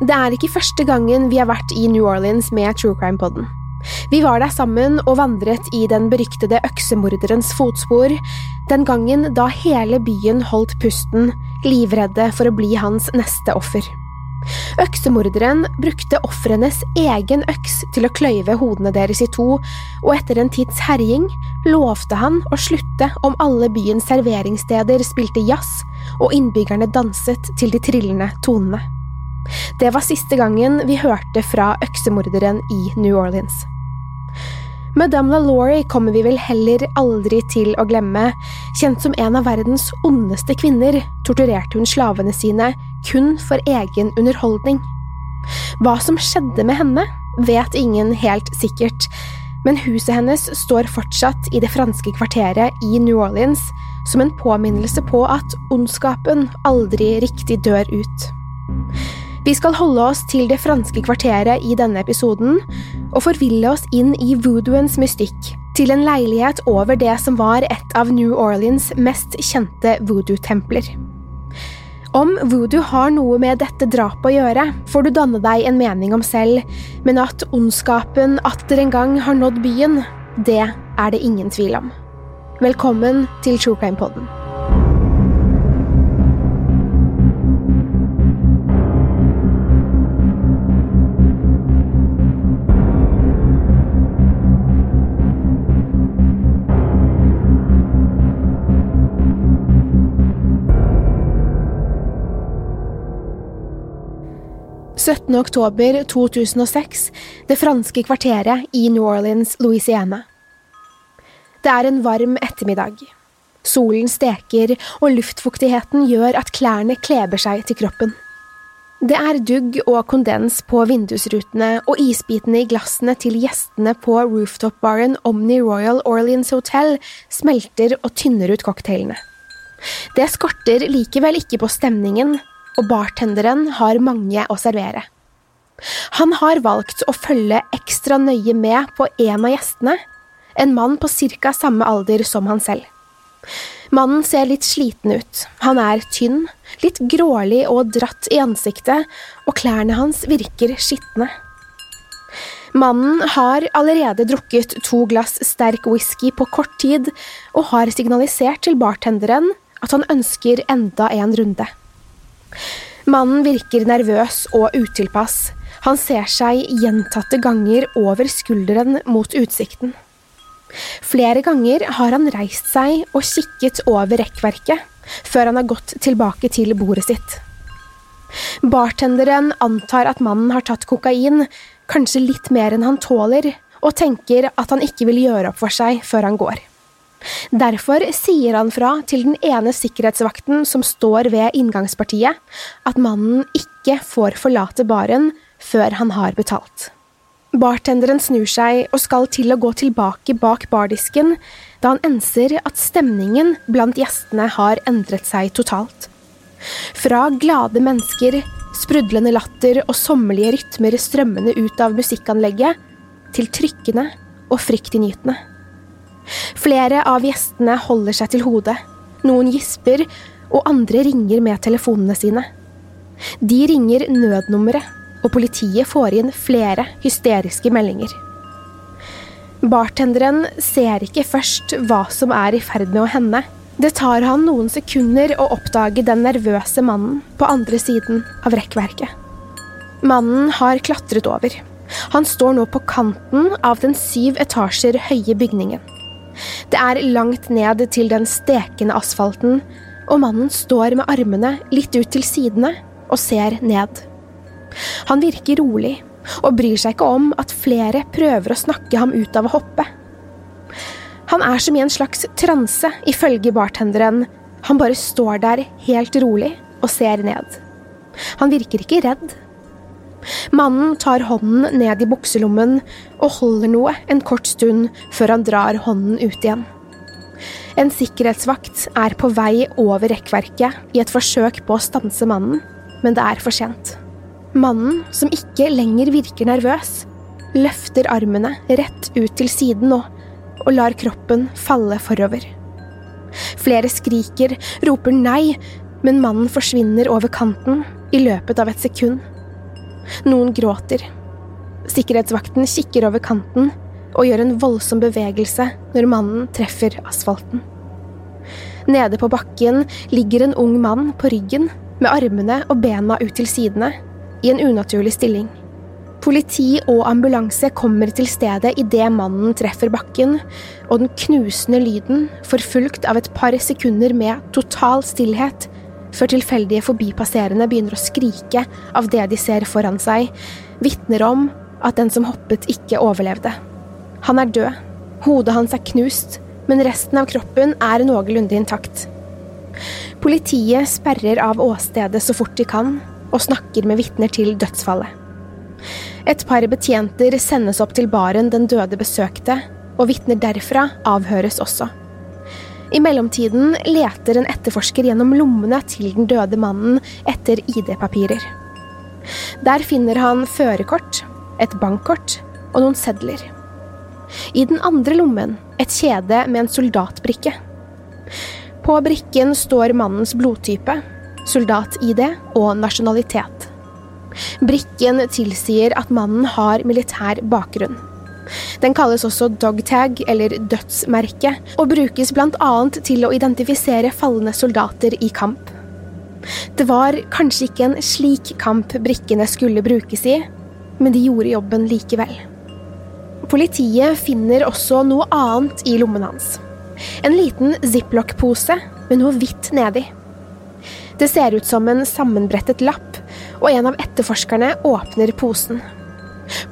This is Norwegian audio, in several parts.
Det er ikke første gangen vi har vært i New Orleans med True Crime Podden. Vi var der sammen og vandret i den beryktede øksemorderens fotspor, den gangen da hele byen holdt pusten, livredde for å bli hans neste offer. Øksemorderen brukte ofrenes egen øks til å kløyve hodene deres i to, og etter en tids herjing lovte han å slutte om alle byens serveringssteder spilte jazz og innbyggerne danset til de trillende tonene. Det var siste gangen vi hørte fra øksemorderen i New Orleans. Madame LaLaurie kommer vi vel heller aldri til å glemme. Kjent som en av verdens ondeste kvinner, torturerte hun slavene sine kun for egen underholdning. Hva som skjedde med henne, vet ingen helt sikkert, men huset hennes står fortsatt i det franske kvarteret i New Orleans som en påminnelse på at ondskapen aldri riktig dør ut. Vi skal holde oss til det franske kvarteret i denne episoden, og forville oss inn i voodooens mystikk, til en leilighet over det som var et av New Orleans mest kjente voodoo-templer. Om voodoo har noe med dette drapet å gjøre, får du danne deg en mening om selv, men at ondskapen atter en gang har nådd byen, det er det ingen tvil om. Velkommen til True Crime Podden. 17. oktober 2006, det franske kvarteret i New Orleans, Louisiana. Det er en varm ettermiddag. Solen steker, og luftfuktigheten gjør at klærne kleber seg til kroppen. Det er dugg og kondens på vindusrutene, og isbitene i glassene til gjestene på rooftop-baren Omni Royal Orleans Hotel smelter og tynner ut cocktailene. Det skorter likevel ikke på stemningen, og bartenderen har mange å servere. Han har valgt å følge ekstra nøye med på en av gjestene, en mann på ca. samme alder som han selv. Mannen ser litt sliten ut, han er tynn, litt grålig og dratt i ansiktet, og klærne hans virker skitne. Mannen har allerede drukket to glass sterk whisky på kort tid, og har signalisert til bartenderen at han ønsker enda en runde. Mannen virker nervøs og utilpass. Han ser seg gjentatte ganger over skulderen mot utsikten. Flere ganger har han reist seg og kikket over rekkverket, før han har gått tilbake til bordet sitt. Bartenderen antar at mannen har tatt kokain, kanskje litt mer enn han tåler, og tenker at han ikke vil gjøre opp for seg før han går. Derfor sier han fra til den ene sikkerhetsvakten som står ved inngangspartiet, at mannen ikke får forlate baren før han har betalt. Bartenderen snur seg og skal til å gå tilbake bak bardisken da han enser at stemningen blant gjestene har endret seg totalt. Fra glade mennesker sprudlende latter og sommerlige rytmer strømmende ut av musikkanlegget, til trykkende og fryktinngytende. Flere av gjestene holder seg til hodet, noen gisper, og andre ringer med telefonene sine. De ringer nødnummeret, og politiet får inn flere hysteriske meldinger. Bartenderen ser ikke først hva som er i ferd med å hende. Det tar han noen sekunder å oppdage den nervøse mannen på andre siden av rekkverket. Mannen har klatret over. Han står nå på kanten av den syv etasjer høye bygningen. Det er langt ned til den stekende asfalten, og mannen står med armene litt ut til sidene og ser ned. Han virker rolig og bryr seg ikke om at flere prøver å snakke ham ut av å hoppe. Han er som i en slags transe, ifølge bartenderen. Han bare står der helt rolig og ser ned. Han virker ikke redd. Mannen tar hånden ned i bukselommen og holder noe en kort stund før han drar hånden ut igjen. En sikkerhetsvakt er på vei over rekkverket i et forsøk på å stanse mannen, men det er for sent. Mannen, som ikke lenger virker nervøs, løfter armene rett ut til siden nå og lar kroppen falle forover. Flere skriker, roper nei, men mannen forsvinner over kanten i løpet av et sekund. Noen gråter. Sikkerhetsvakten kikker over kanten og gjør en voldsom bevegelse når mannen treffer asfalten. Nede på bakken ligger en ung mann på ryggen med armene og bena ut til sidene i en unaturlig stilling. Politi og ambulanse kommer til stedet idet mannen treffer bakken, og den knusende lyden, forfulgt av et par sekunder med total stillhet, før tilfeldige forbipasserende begynner å skrike av det de ser foran seg, vitner om at den som hoppet, ikke overlevde. Han er død, hodet hans er knust, men resten av kroppen er noenlunde intakt. Politiet sperrer av åstedet så fort de kan, og snakker med vitner til dødsfallet. Et par betjenter sendes opp til baren den døde besøkte, og vitner derfra avhøres også. I mellomtiden leter en etterforsker gjennom lommene til den døde mannen etter ID-papirer. Der finner han førerkort, et bankkort og noen sedler. I den andre lommen et kjede med en soldatbrikke. På brikken står mannens blodtype, soldat-ID og nasjonalitet. Brikken tilsier at mannen har militær bakgrunn. Den kalles også dogtag, eller dødsmerke, og brukes bl.a. til å identifisere falne soldater i kamp. Det var kanskje ikke en slik kamp brikkene skulle brukes i, men de gjorde jobben likevel. Politiet finner også noe annet i lommen hans. En liten ziplock-pose med noe hvitt nedi. Det ser ut som en sammenbrettet lapp, og en av etterforskerne åpner posen.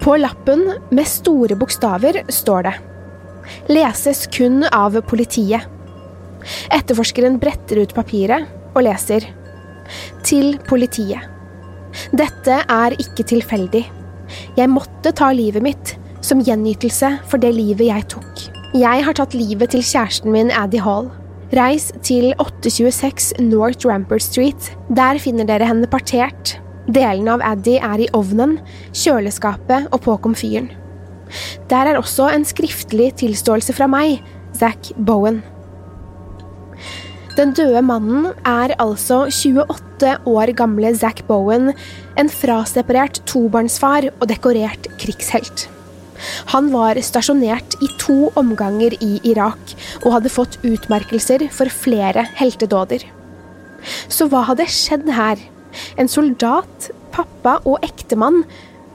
På lappen, med store bokstaver, står det Leses kun av politiet. Etterforskeren bretter ut papiret og leser Til politiet. Dette er ikke tilfeldig. Jeg måtte ta livet mitt som gjenytelse for det livet jeg tok. Jeg har tatt livet til kjæresten min Addy Hall. Reis til 826 North Rampart Street. Der finner dere henne partert. Delene av Addy er i ovnen, kjøleskapet og på komfyren. Der er også en skriftlig tilståelse fra meg, Zack Bowen. Den døde mannen er altså 28 år gamle Zack Bowen, en fraseparert tobarnsfar og dekorert krigshelt. Han var stasjonert i to omganger i Irak og hadde fått utmerkelser for flere heltedåder. Så hva hadde skjedd her? En soldat, pappa og ektemann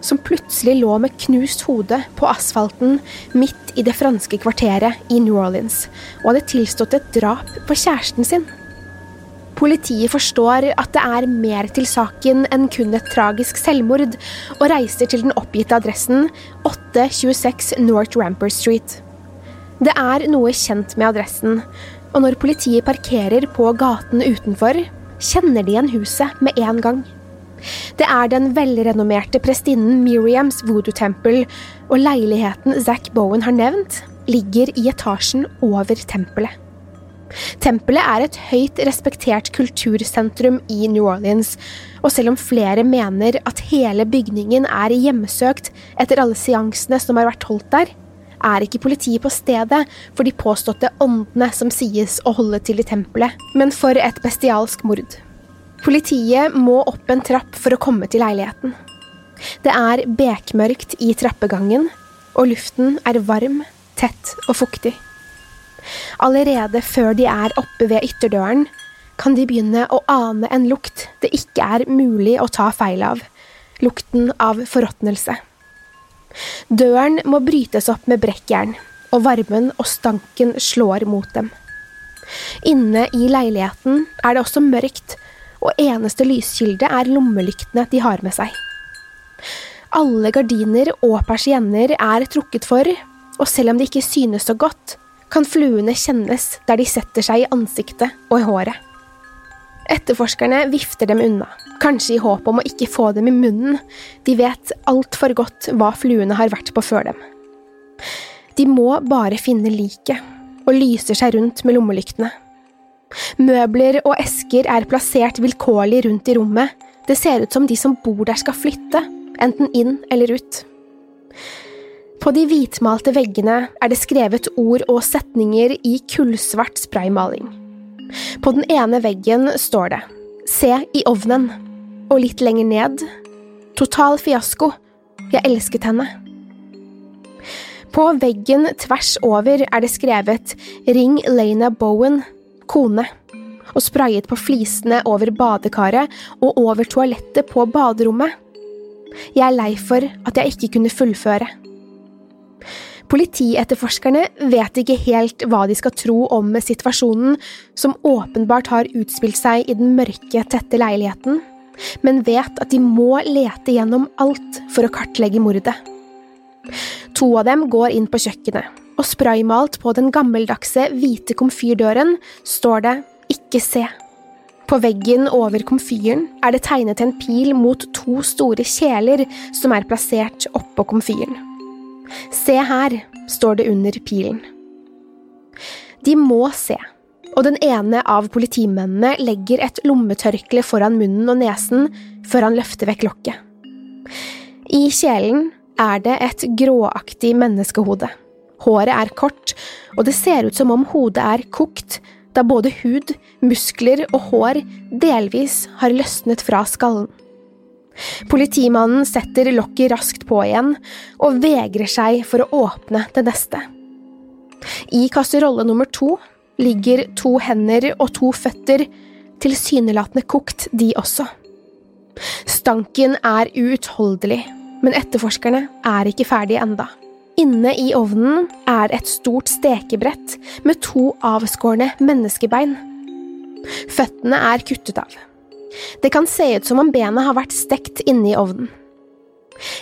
som plutselig lå med knust hode på asfalten midt i det franske kvarteret i New Orleans og hadde tilstått et drap på kjæresten sin. Politiet forstår at det er mer til saken enn kun et tragisk selvmord, og reiser til den oppgitte adressen 826 North Ramper Street. Det er noe kjent med adressen, og når politiet parkerer på gaten utenfor, kjenner de igjen huset med en gang. Det er den velrenommerte prestinnen Miriams voodoo-tempel, og leiligheten Zack Bowen har nevnt, ligger i etasjen over tempelet. Tempelet er et høyt respektert kultursentrum i New Orleans, og selv om flere mener at hele bygningen er hjemsøkt etter alle seansene som har vært holdt der, er ikke politiet på stedet for de påståtte åndene som sies å holde til i tempelet, men for et bestialsk mord. Politiet må opp en trapp for å komme til leiligheten. Det er bekmørkt i trappegangen, og luften er varm, tett og fuktig. Allerede før de er oppe ved ytterdøren, kan de begynne å ane en lukt det ikke er mulig å ta feil av – lukten av forråtnelse. Døren må brytes opp med brekkjern, og varmen og stanken slår mot dem. Inne i leiligheten er det også mørkt, og eneste lyskilde er lommelyktene de har med seg. Alle gardiner og persienner er trukket for, og selv om det ikke synes så godt, kan fluene kjennes der de setter seg i ansiktet og i håret. Etterforskerne vifter dem unna, kanskje i håp om å ikke få dem i munnen, de vet altfor godt hva fluene har vært på før dem. De må bare finne liket, og lyser seg rundt med lommelyktene. Møbler og esker er plassert vilkårlig rundt i rommet, det ser ut som de som bor der skal flytte, enten inn eller ut. På de hvitmalte veggene er det skrevet ord og setninger i kullsvart spraymaling. På den ene veggen står det Se i ovnen, og litt lenger ned Total fiasko, jeg elsket henne. På veggen tvers over er det skrevet Ring Lena Bowen, kone, og sprayet på flisene over badekaret og over toalettet på baderommet. Jeg er lei for at jeg ikke kunne fullføre. Politietterforskerne vet ikke helt hva de skal tro om situasjonen, som åpenbart har utspilt seg i den mørke, tette leiligheten, men vet at de må lete gjennom alt for å kartlegge mordet. To av dem går inn på kjøkkenet, og spraymalt på den gammeldagse, hvite komfyrdøren står det Ikke se. På veggen over komfyren er det tegnet en pil mot to store kjeler som er plassert oppå komfyren. Se her, står det under pilen. De må se, og den ene av politimennene legger et lommetørkle foran munnen og nesen før han løfter vekk lokket. I kjelen er det et gråaktig menneskehode. Håret er kort, og det ser ut som om hodet er kokt, da både hud, muskler og hår delvis har løsnet fra skallen. Politimannen setter lokket raskt på igjen, og vegrer seg for å åpne det neste. I kasserolle nummer to ligger to hender og to føtter, tilsynelatende kokt, de også. Stanken er uutholdelig, men etterforskerne er ikke ferdige enda. Inne i ovnen er et stort stekebrett med to avskårne menneskebein. Føttene er kuttet av. Det kan se ut som om benet har vært stekt inne i ovnen.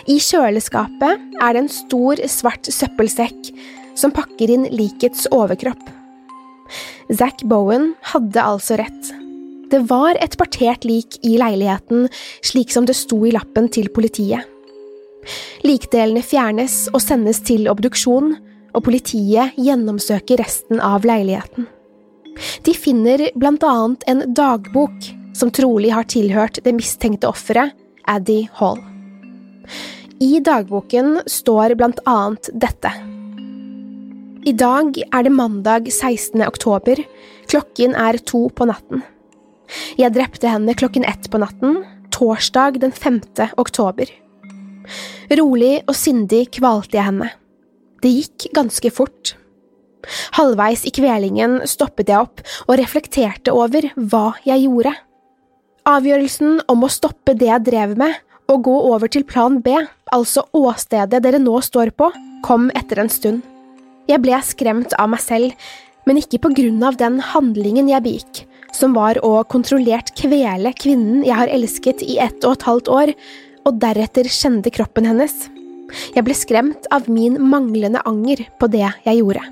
I kjøleskapet er det en stor, svart søppelsekk som pakker inn likets overkropp. Zack Bowen hadde altså rett. Det var et partert lik i leiligheten, slik som det sto i lappen til politiet. Likdelene fjernes og sendes til obduksjon, og politiet gjennomsøker resten av leiligheten. De finner blant annet en dagbok som trolig har tilhørt det mistenkte offeret, Addy Hall. I dagboken står blant annet dette. I dag er det mandag 16. oktober, klokken er to på natten. Jeg drepte henne klokken ett på natten, torsdag den 5. oktober. Rolig og sindig kvalte jeg henne. Det gikk ganske fort. Halvveis i kvelingen stoppet jeg opp og reflekterte over hva jeg gjorde. Avgjørelsen om å stoppe det jeg drev med, og gå over til plan B, altså åstedet dere nå står på, kom etter en stund. Jeg ble skremt av meg selv, men ikke på grunn av den handlingen jeg begikk, som var å kontrollert kvele kvinnen jeg har elsket i ett og et halvt år, og deretter kjende kroppen hennes. Jeg ble skremt av min manglende anger på det jeg gjorde.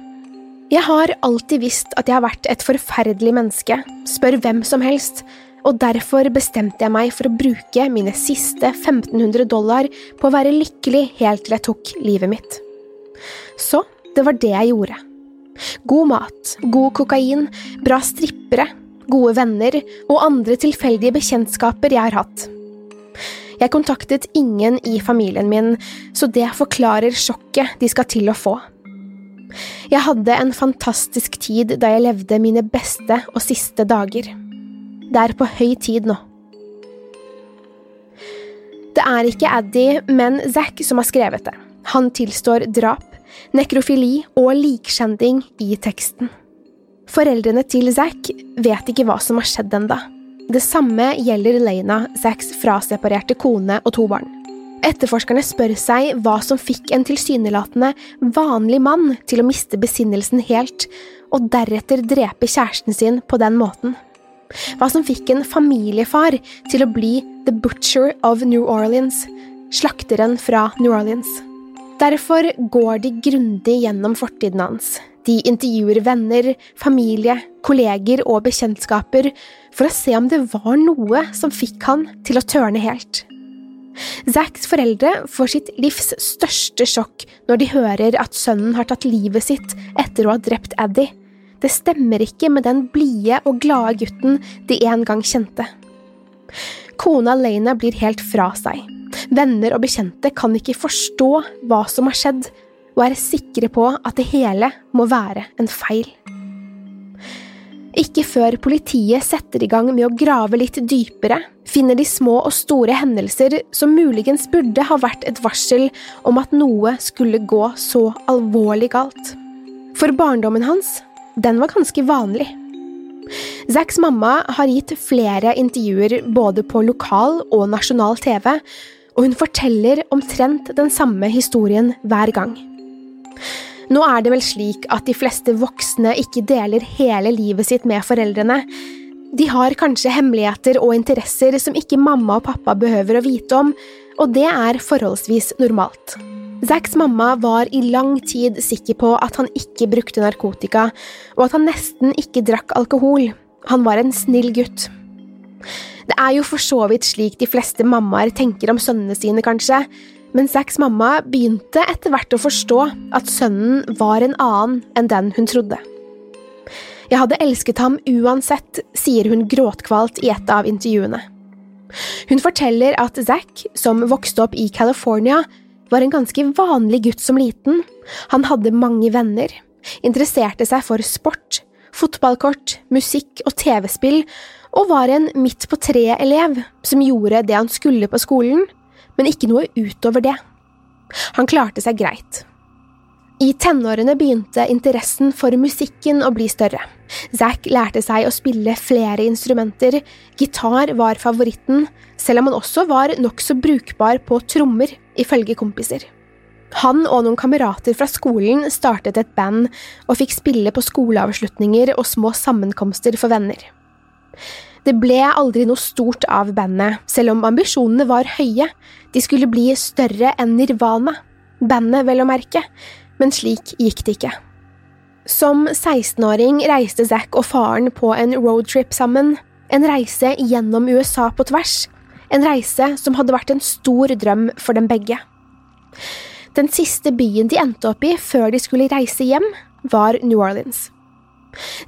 Jeg har alltid visst at jeg har vært et forferdelig menneske, spør hvem som helst, og derfor bestemte jeg meg for å bruke mine siste 1500 dollar på å være lykkelig helt til jeg tok livet mitt. Så det var det jeg gjorde. God mat, god kokain, bra strippere, gode venner og andre tilfeldige bekjentskaper jeg har hatt. Jeg kontaktet ingen i familien min, så det forklarer sjokket de skal til å få. Jeg hadde en fantastisk tid da jeg levde mine beste og siste dager. Det er på høy tid nå. Det er ikke Addy, men Zack som har skrevet det. Han tilstår drap, nekrofili og likskjending i teksten. Foreldrene til Zack vet ikke hva som har skjedd enda. Det samme gjelder Lena, Zacks fraseparerte kone og to barn. Etterforskerne spør seg hva som fikk en tilsynelatende vanlig mann til å miste besinnelsen helt, og deretter drepe kjæresten sin på den måten. Hva som fikk en familiefar til å bli The Butcher of New Orleans, slakteren fra New Orleans. Derfor går de grundig gjennom fortiden hans. De intervjuer venner, familie, kolleger og bekjentskaper for å se om det var noe som fikk han til å tørne helt. Zacks foreldre får sitt livs største sjokk når de hører at sønnen har tatt livet sitt etter å ha drept Addy. Det stemmer ikke med den blide og glade gutten de en gang kjente. Kona Lena blir helt fra seg. Venner og bekjente kan ikke forstå hva som har skjedd, og er sikre på at det hele må være en feil. Ikke før politiet setter i gang med å grave litt dypere, finner de små og store hendelser som muligens burde ha vært et varsel om at noe skulle gå så alvorlig galt. For barndommen hans den var ganske vanlig. Zacks mamma har gitt flere intervjuer både på lokal og nasjonal TV, og hun forteller omtrent den samme historien hver gang. Nå er det vel slik at de fleste voksne ikke deler hele livet sitt med foreldrene. De har kanskje hemmeligheter og interesser som ikke mamma og pappa behøver å vite om, og det er forholdsvis normalt. Zacks mamma var i lang tid sikker på at han ikke brukte narkotika, og at han nesten ikke drakk alkohol. Han var en snill gutt. Det er jo for så vidt slik de fleste mammaer tenker om sønnene sine, kanskje, men Zacks mamma begynte etter hvert å forstå at sønnen var en annen enn den hun trodde. Jeg hadde elsket ham uansett, sier hun gråtkvalt i et av intervjuene. Hun forteller at Zack, som vokste opp i California, var en ganske vanlig gutt som liten. Han hadde mange venner, interesserte seg for sport, fotballkort, musikk og TV-spill, og var en midt på treet-elev som gjorde det han skulle på skolen, men ikke noe utover det. Han klarte seg greit. I tenårene begynte interessen for musikken å bli større. Zack lærte seg å spille flere instrumenter, gitar var favoritten, selv om han også var nokså brukbar på trommer ifølge kompiser. Han og noen kamerater fra skolen startet et band og fikk spille på skoleavslutninger og små sammenkomster for venner. Det ble aldri noe stort av bandet, selv om ambisjonene var høye, de skulle bli større enn Nirvana, bandet vel å merke, men slik gikk det ikke. Som 16-åring reiste Zack og faren på en roadtrip sammen, en reise gjennom USA på tvers, en reise som hadde vært en stor drøm for dem begge. Den siste byen de endte opp i før de skulle reise hjem, var New Orleans.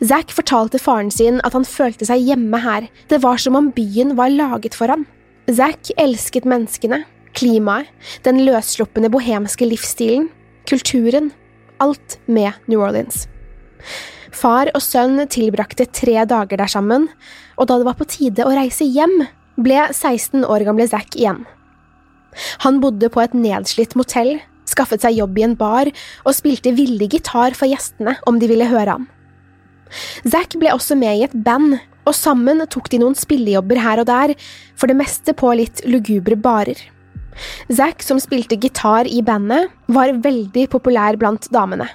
Zack fortalte faren sin at han følte seg hjemme her, det var som om byen var laget for ham. Zack elsket menneskene, klimaet, den løssluppende bohemske livsstilen, kulturen, alt med New Orleans. Far og sønn tilbrakte tre dager der sammen, og da det var på tide å reise hjem, ble 16 år gamle Zack igjen. Han bodde på et nedslitt motell, skaffet seg jobb i en bar og spilte villig gitar for gjestene om de ville høre han. Zack ble også med i et band, og sammen tok de noen spillejobber her og der, for det meste på litt lugubre barer. Zack, som spilte gitar i bandet, var veldig populær blant damene.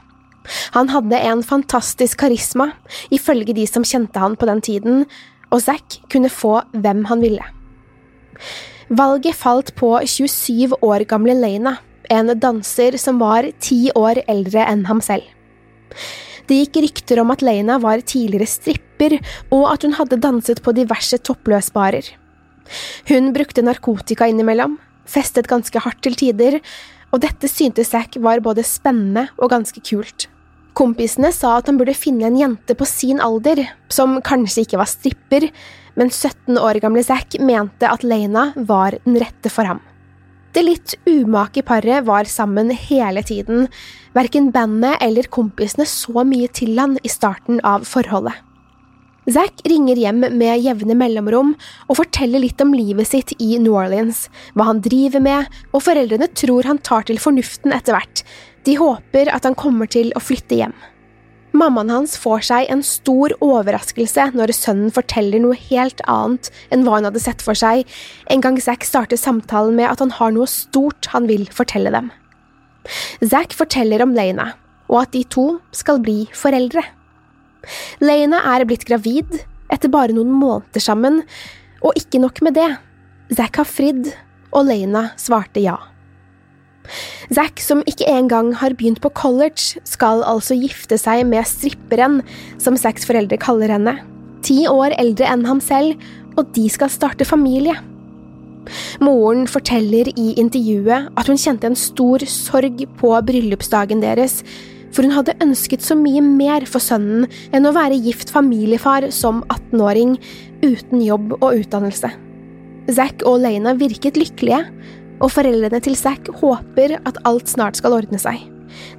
Han hadde en fantastisk karisma, ifølge de som kjente han på den tiden, og Zack kunne få hvem han ville. Valget falt på 27 år gamle Lena, en danser som var ti år eldre enn ham selv. Det gikk rykter om at Lena var tidligere stripper, og at hun hadde danset på diverse toppløsbarer. Hun brukte narkotika innimellom, festet ganske hardt til tider, og dette syntes Zack var både spennende og ganske kult. Kompisene sa at han burde finne en jente på sin alder, som kanskje ikke var stripper, men 17 år gamle Zack mente at Lena var den rette for ham. Det litt umake paret var sammen hele tiden, verken bandet eller kompisene så mye til han i starten av forholdet. Zack ringer hjem med jevne mellomrom og forteller litt om livet sitt i New Orleans, hva han driver med, og foreldrene tror han tar til fornuften etter hvert, de håper at han kommer til å flytte hjem. Mammaen hans får seg en stor overraskelse når sønnen forteller noe helt annet enn hva han hadde sett for seg, en gang Zack starter samtalen med at han har noe stort han vil fortelle dem. Zack forteller om Lena, og at de to skal bli foreldre. Lena er blitt gravid etter bare noen måneder sammen, og ikke nok med det, Zack har fridd, og Lena svarte ja. Zack, som ikke engang har begynt på college, skal altså gifte seg med stripperen, som Zacks foreldre kaller henne. Ti år eldre enn ham selv, og de skal starte familie. Moren forteller i intervjuet at hun kjente en stor sorg på bryllupsdagen deres, for hun hadde ønsket så mye mer for sønnen enn å være gift familiefar som 18-åring uten jobb og utdannelse. Zack og Lena virket lykkelige, og foreldrene til Zack håper at alt snart skal ordne seg.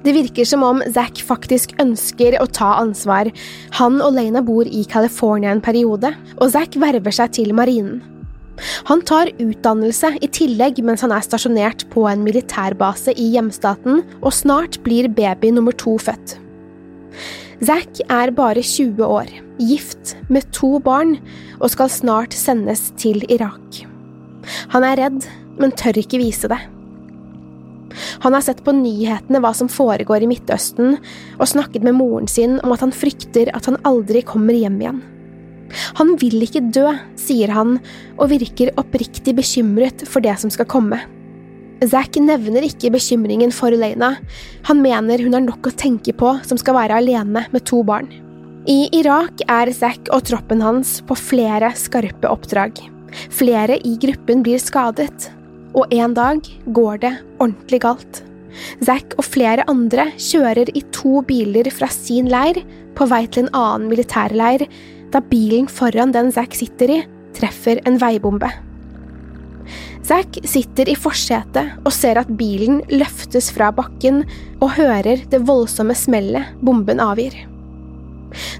Det virker som om Zack faktisk ønsker å ta ansvar. Han og Lena bor i California en periode, og Zack verver seg til marinen. Han tar utdannelse i tillegg mens han er stasjonert på en militærbase i hjemstaten, og snart blir baby nummer to født. Zack er bare 20 år, gift med to barn, og skal snart sendes til Irak. Han er redd men tør ikke vise det. Han har sett på nyhetene hva som foregår i Midtøsten, og snakket med moren sin om at han frykter at han aldri kommer hjem igjen. Han vil ikke dø, sier han, og virker oppriktig bekymret for det som skal komme. Zack nevner ikke bekymringen for Lena, han mener hun har nok å tenke på som skal være alene med to barn. I Irak er Zack og troppen hans på flere skarpe oppdrag. Flere i gruppen blir skadet, og en dag går det ordentlig galt. Zack og flere andre kjører i to biler fra sin leir på vei til en annen militærleir, da bilen foran den Zack sitter i, treffer en veibombe. Zack sitter i forsetet og ser at bilen løftes fra bakken og hører det voldsomme smellet bomben avgir.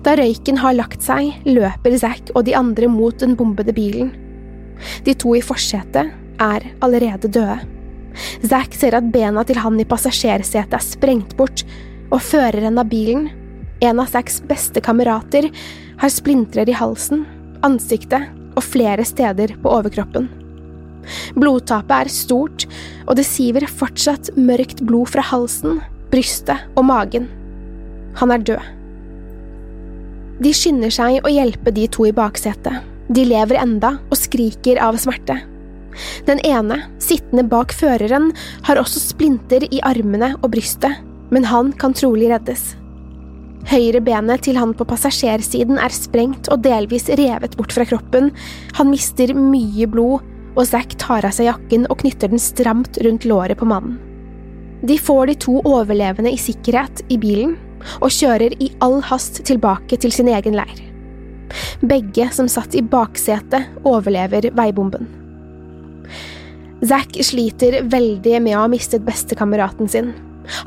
Da røyken har lagt seg, løper Zack og de andre mot den bombede bilen. De to i forsetet er allerede døde. Zack ser at bena til han i passasjersetet er sprengt bort, og føreren av bilen, en av Zacks beste kamerater, har splintrer i halsen, ansiktet og flere steder på overkroppen. Blodtapet er stort, og det siver fortsatt mørkt blod fra halsen, brystet og magen. Han er død. De skynder seg å hjelpe de to i baksetet. De lever enda og skriker av smerte. Den ene, sittende bak føreren, har også splinter i armene og brystet, men han kan trolig reddes. Høyre benet til han på passasjersiden er sprengt og delvis revet bort fra kroppen, han mister mye blod, og Zack tar av seg jakken og knytter den stramt rundt låret på mannen. De får de to overlevende i sikkerhet i bilen, og kjører i all hast tilbake til sin egen leir. Begge som satt i baksetet, overlever veibomben. Zack sliter veldig med å ha mistet bestekameraten sin.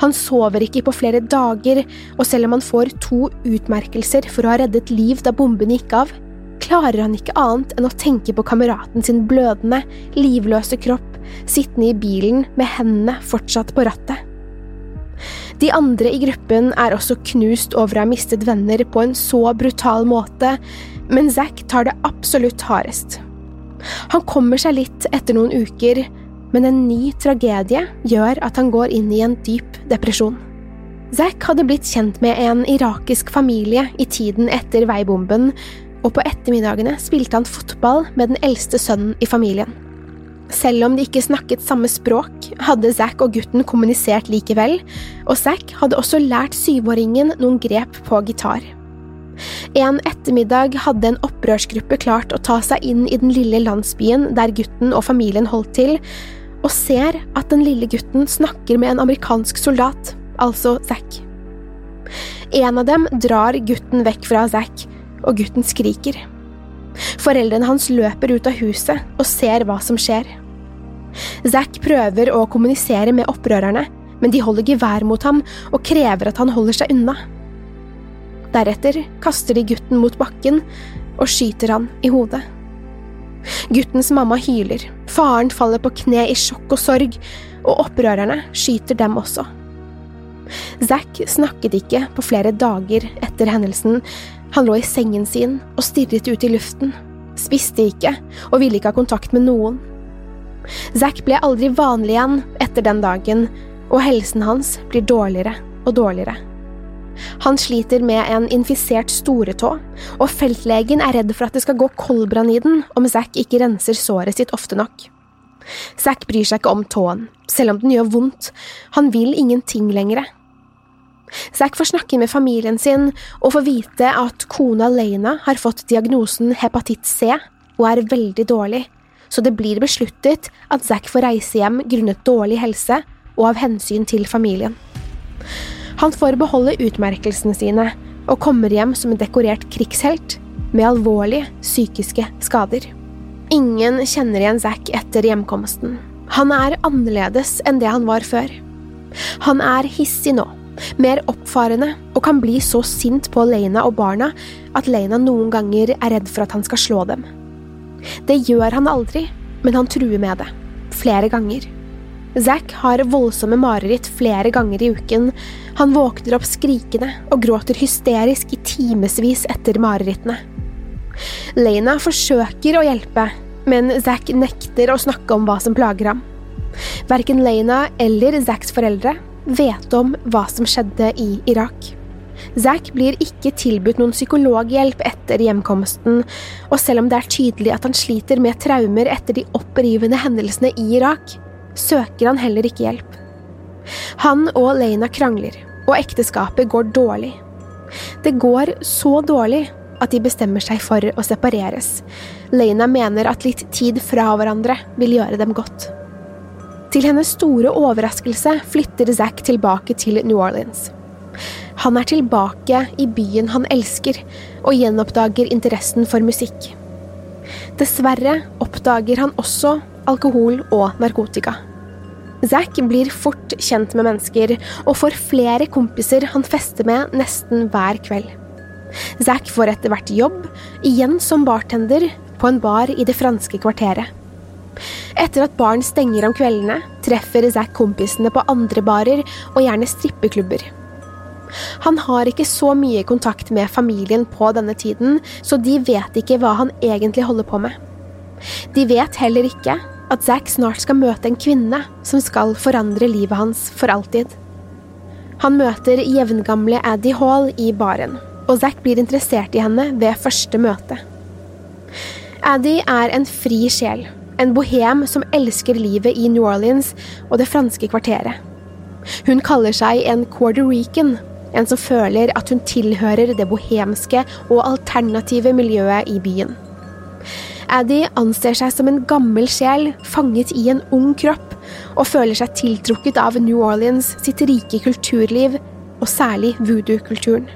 Han sover ikke på flere dager, og selv om han får to utmerkelser for å ha reddet liv da bomben gikk av, klarer han ikke annet enn å tenke på kameraten sin blødende, livløse kropp sittende i bilen med hendene fortsatt på rattet. De andre i gruppen er også knust over å ha mistet venner på en så brutal måte, men Zack tar det absolutt hardest. Han kommer seg litt etter noen uker, men en ny tragedie gjør at han går inn i en dyp depresjon. Zack hadde blitt kjent med en irakisk familie i tiden etter veibomben, og på ettermiddagene spilte han fotball med den eldste sønnen i familien. Selv om de ikke snakket samme språk, hadde Zack og gutten kommunisert likevel, og Zack hadde også lært syvåringen noen grep på gitar. En ettermiddag hadde en opprørsgruppe klart å ta seg inn i den lille landsbyen der gutten og familien holdt til, og ser at den lille gutten snakker med en amerikansk soldat, altså Zack. En av dem drar gutten vekk fra Zack, og gutten skriker. Foreldrene hans løper ut av huset og ser hva som skjer. Zack prøver å kommunisere med opprørerne, men de holder gevær mot ham og krever at han holder seg unna. Deretter kaster de gutten mot bakken og skyter han i hodet. Guttens mamma hyler, faren faller på kne i sjokk og sorg, og opprørerne skyter dem også. Zack snakket ikke på flere dager etter hendelsen, han lå i sengen sin og stirret ut i luften, spiste ikke og ville ikke ha kontakt med noen. Zack ble aldri vanlig igjen etter den dagen, og helsen hans blir dårligere og dårligere. Han sliter med en infisert storetå, og feltlegen er redd for at det skal gå koldbrann i den om Zack ikke renser såret sitt ofte nok. Zack bryr seg ikke om tåen, selv om den gjør vondt, han vil ingenting lenger. Zack får snakke med familien sin og får vite at kona Lena har fått diagnosen hepatitt C og er veldig dårlig, så det blir besluttet at Zack får reise hjem grunnet dårlig helse og av hensyn til familien. Han får beholde utmerkelsene sine og kommer hjem som en dekorert krigshelt med alvorlige psykiske skader. Ingen kjenner igjen Zack etter hjemkomsten. Han er annerledes enn det han var før. Han er hissig nå, mer oppfarende og kan bli så sint på Lena og barna at Lena noen ganger er redd for at han skal slå dem. Det gjør han aldri, men han truer med det. Flere ganger. Zack har voldsomme mareritt flere ganger i uken. Han våkner opp skrikende og gråter hysterisk i timevis etter marerittene. Lena forsøker å hjelpe, men Zack nekter å snakke om hva som plager ham. Verken Lena eller Zacks foreldre vet om hva som skjedde i Irak. Zack blir ikke tilbudt noen psykologhjelp etter hjemkomsten, og selv om det er tydelig at han sliter med traumer etter de opprivende hendelsene i Irak, søker han heller ikke hjelp. Han og Lena krangler, og ekteskapet går dårlig. Det går så dårlig at de bestemmer seg for å separeres. Lena mener at litt tid fra hverandre vil gjøre dem godt. Til hennes store overraskelse flytter Zack tilbake til New Orleans. Han er tilbake i byen han elsker, og gjenoppdager interessen for musikk. Dessverre oppdager han også alkohol og narkotika. Zack blir fort kjent med mennesker og får flere kompiser han fester med nesten hver kveld. Zack får etter hvert jobb, igjen som bartender, på en bar i det franske kvarteret. Etter at baren stenger om kveldene, treffer Zack kompisene på andre barer og gjerne strippeklubber. Han har ikke så mye kontakt med familien på denne tiden, så de vet ikke hva han egentlig holder på med. De vet heller ikke at Zack snart skal møte en kvinne som skal forandre livet hans for alltid. Han møter jevngamle Addie Hall i baren, og Zack blir interessert i henne ved første møte. Addie er en fri sjel, en bohem som elsker livet i New Orleans og det franske kvarteret. Hun kaller seg en Quarter Rican, en som føler at hun tilhører det bohemske og alternative miljøet i byen. Addie anser seg som en gammel sjel fanget i en ung kropp, og føler seg tiltrukket av New Orleans sitt rike kulturliv, og særlig voodoo-kulturen.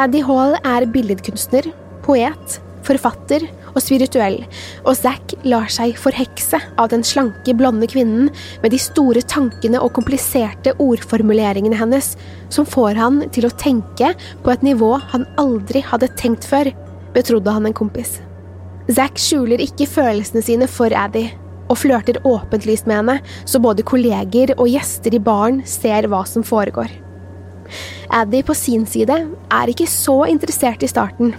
Addy Hall er billedkunstner, poet, forfatter og spirituell, og Zack lar seg forhekse av den slanke, blonde kvinnen med de store tankene og kompliserte ordformuleringene hennes, som får han til å tenke på et nivå han aldri hadde tenkt før, betrodde han en kompis. Zack skjuler ikke følelsene sine for Addy, og flørter åpentlyst med henne, så både kolleger og gjester i baren ser hva som foregår. Addy på sin side er ikke så interessert i starten.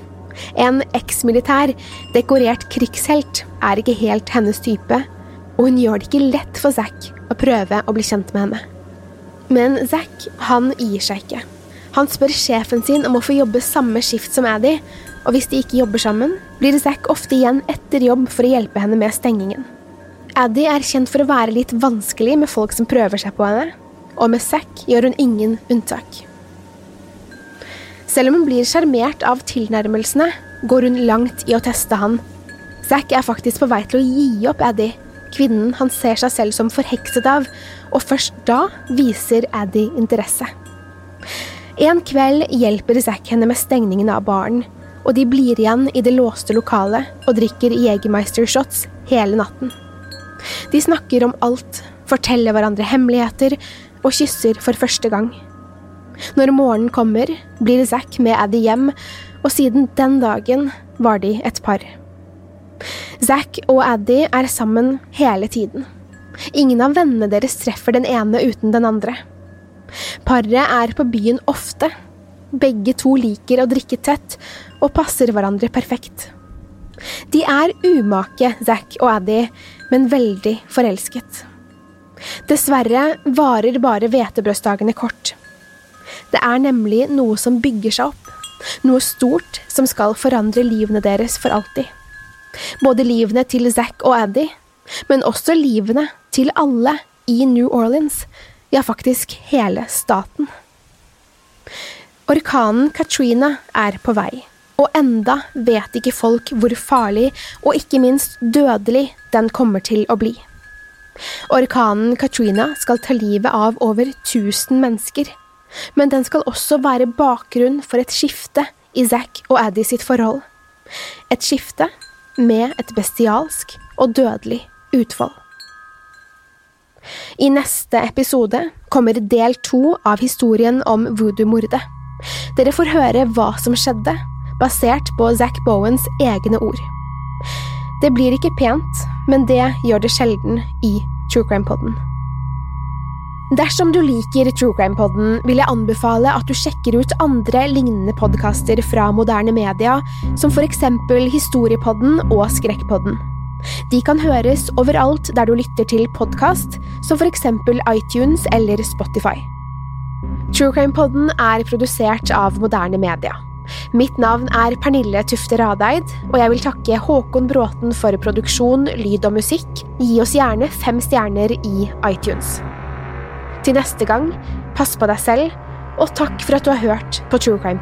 En eksmilitær, dekorert krigshelt er ikke helt hennes type, og hun gjør det ikke lett for Zack å prøve å bli kjent med henne. Men Zack, han gir seg ikke. Han spør sjefen sin om å få jobbe samme skift som Addie, og hvis de ikke jobber sammen, blir Zack ofte igjen etter jobb for å hjelpe henne med stengingen. Addy er kjent for å være litt vanskelig med folk som prøver seg på henne, og med Zack gjør hun ingen unntak. Selv om hun blir sjarmert av tilnærmelsene, går hun langt i å teste han. Zack er faktisk på vei til å gi opp Addy, kvinnen han ser seg selv som forhekset av, og først da viser Addy interesse. En kveld hjelper Zack henne med stengningen av baren, og de blir igjen i det låste lokalet og drikker Jegermeister-shots hele natten. De snakker om alt, forteller hverandre hemmeligheter og kysser for første gang. Når morgenen kommer, blir Zack med Addy hjem, og siden den dagen var de et par. Zack og Addy er sammen hele tiden. Ingen av vennene deres treffer den ene uten den andre. Paret er på byen ofte. Begge to liker å drikke tett og passer hverandre perfekt. De er umake, Zack og Addy, men veldig forelsket. Dessverre varer bare hvetebrødsdagene kort. Det er nemlig noe som bygger seg opp, noe stort som skal forandre livene deres for alltid. Både livene til Zack og Addy, men også livene til alle i New Orleans, ja, faktisk hele staten. Orkanen Katrina er på vei, og enda vet ikke folk hvor farlig og ikke minst dødelig den kommer til å bli. Orkanen Katrina skal ta livet av over 1000 mennesker, men den skal også være bakgrunn for et skifte i Zack og Addy sitt forhold. Et skifte med et bestialsk og dødelig utfall. I neste episode kommer del to av historien om voodoo-mordet. Dere får høre hva som skjedde, basert på Zack Bowens egne ord. Det blir ikke pent, men det gjør det sjelden i True Crime Podden. Dersom du liker True Crime Podden, vil jeg anbefale at du sjekker ut andre lignende podkaster fra moderne media, som for eksempel Historiepodden og Skrekkpodden. De kan høres overalt der du lytter til podkast, som for eksempel iTunes eller Spotify. True Crime Podden er produsert av moderne media. Mitt navn er Pernille Tufte Radeid, og jeg vil takke Håkon Bråten for produksjon, lyd og musikk. Gi oss gjerne fem stjerner i iTunes. Til neste gang, pass på deg selv, og takk for at du har hørt på True Crime